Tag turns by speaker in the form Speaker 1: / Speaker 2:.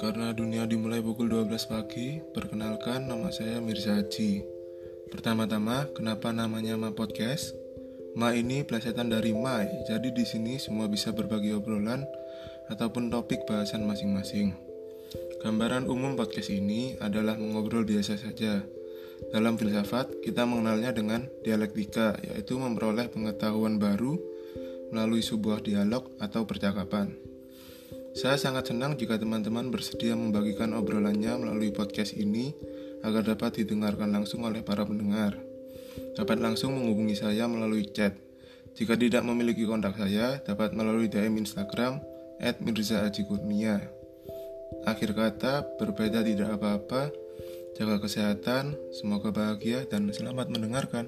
Speaker 1: Karena dunia dimulai pukul 12 pagi, perkenalkan nama saya Mirza Haji. Pertama-tama, kenapa namanya Ma Podcast? Ma ini plesetan dari Mai, jadi di sini semua bisa berbagi obrolan ataupun topik bahasan masing-masing. Gambaran umum podcast ini adalah mengobrol biasa saja. Dalam filsafat, kita mengenalnya dengan dialektika, yaitu memperoleh pengetahuan baru melalui sebuah dialog atau percakapan. Saya sangat senang jika teman-teman bersedia membagikan obrolannya melalui podcast ini agar dapat didengarkan langsung oleh para pendengar. Dapat langsung menghubungi saya melalui chat. Jika tidak memiliki kontak saya, dapat melalui DM Instagram @mirza_ajikurnia. Akhir kata, berbeda tidak apa-apa. Jaga kesehatan, semoga bahagia dan selamat mendengarkan.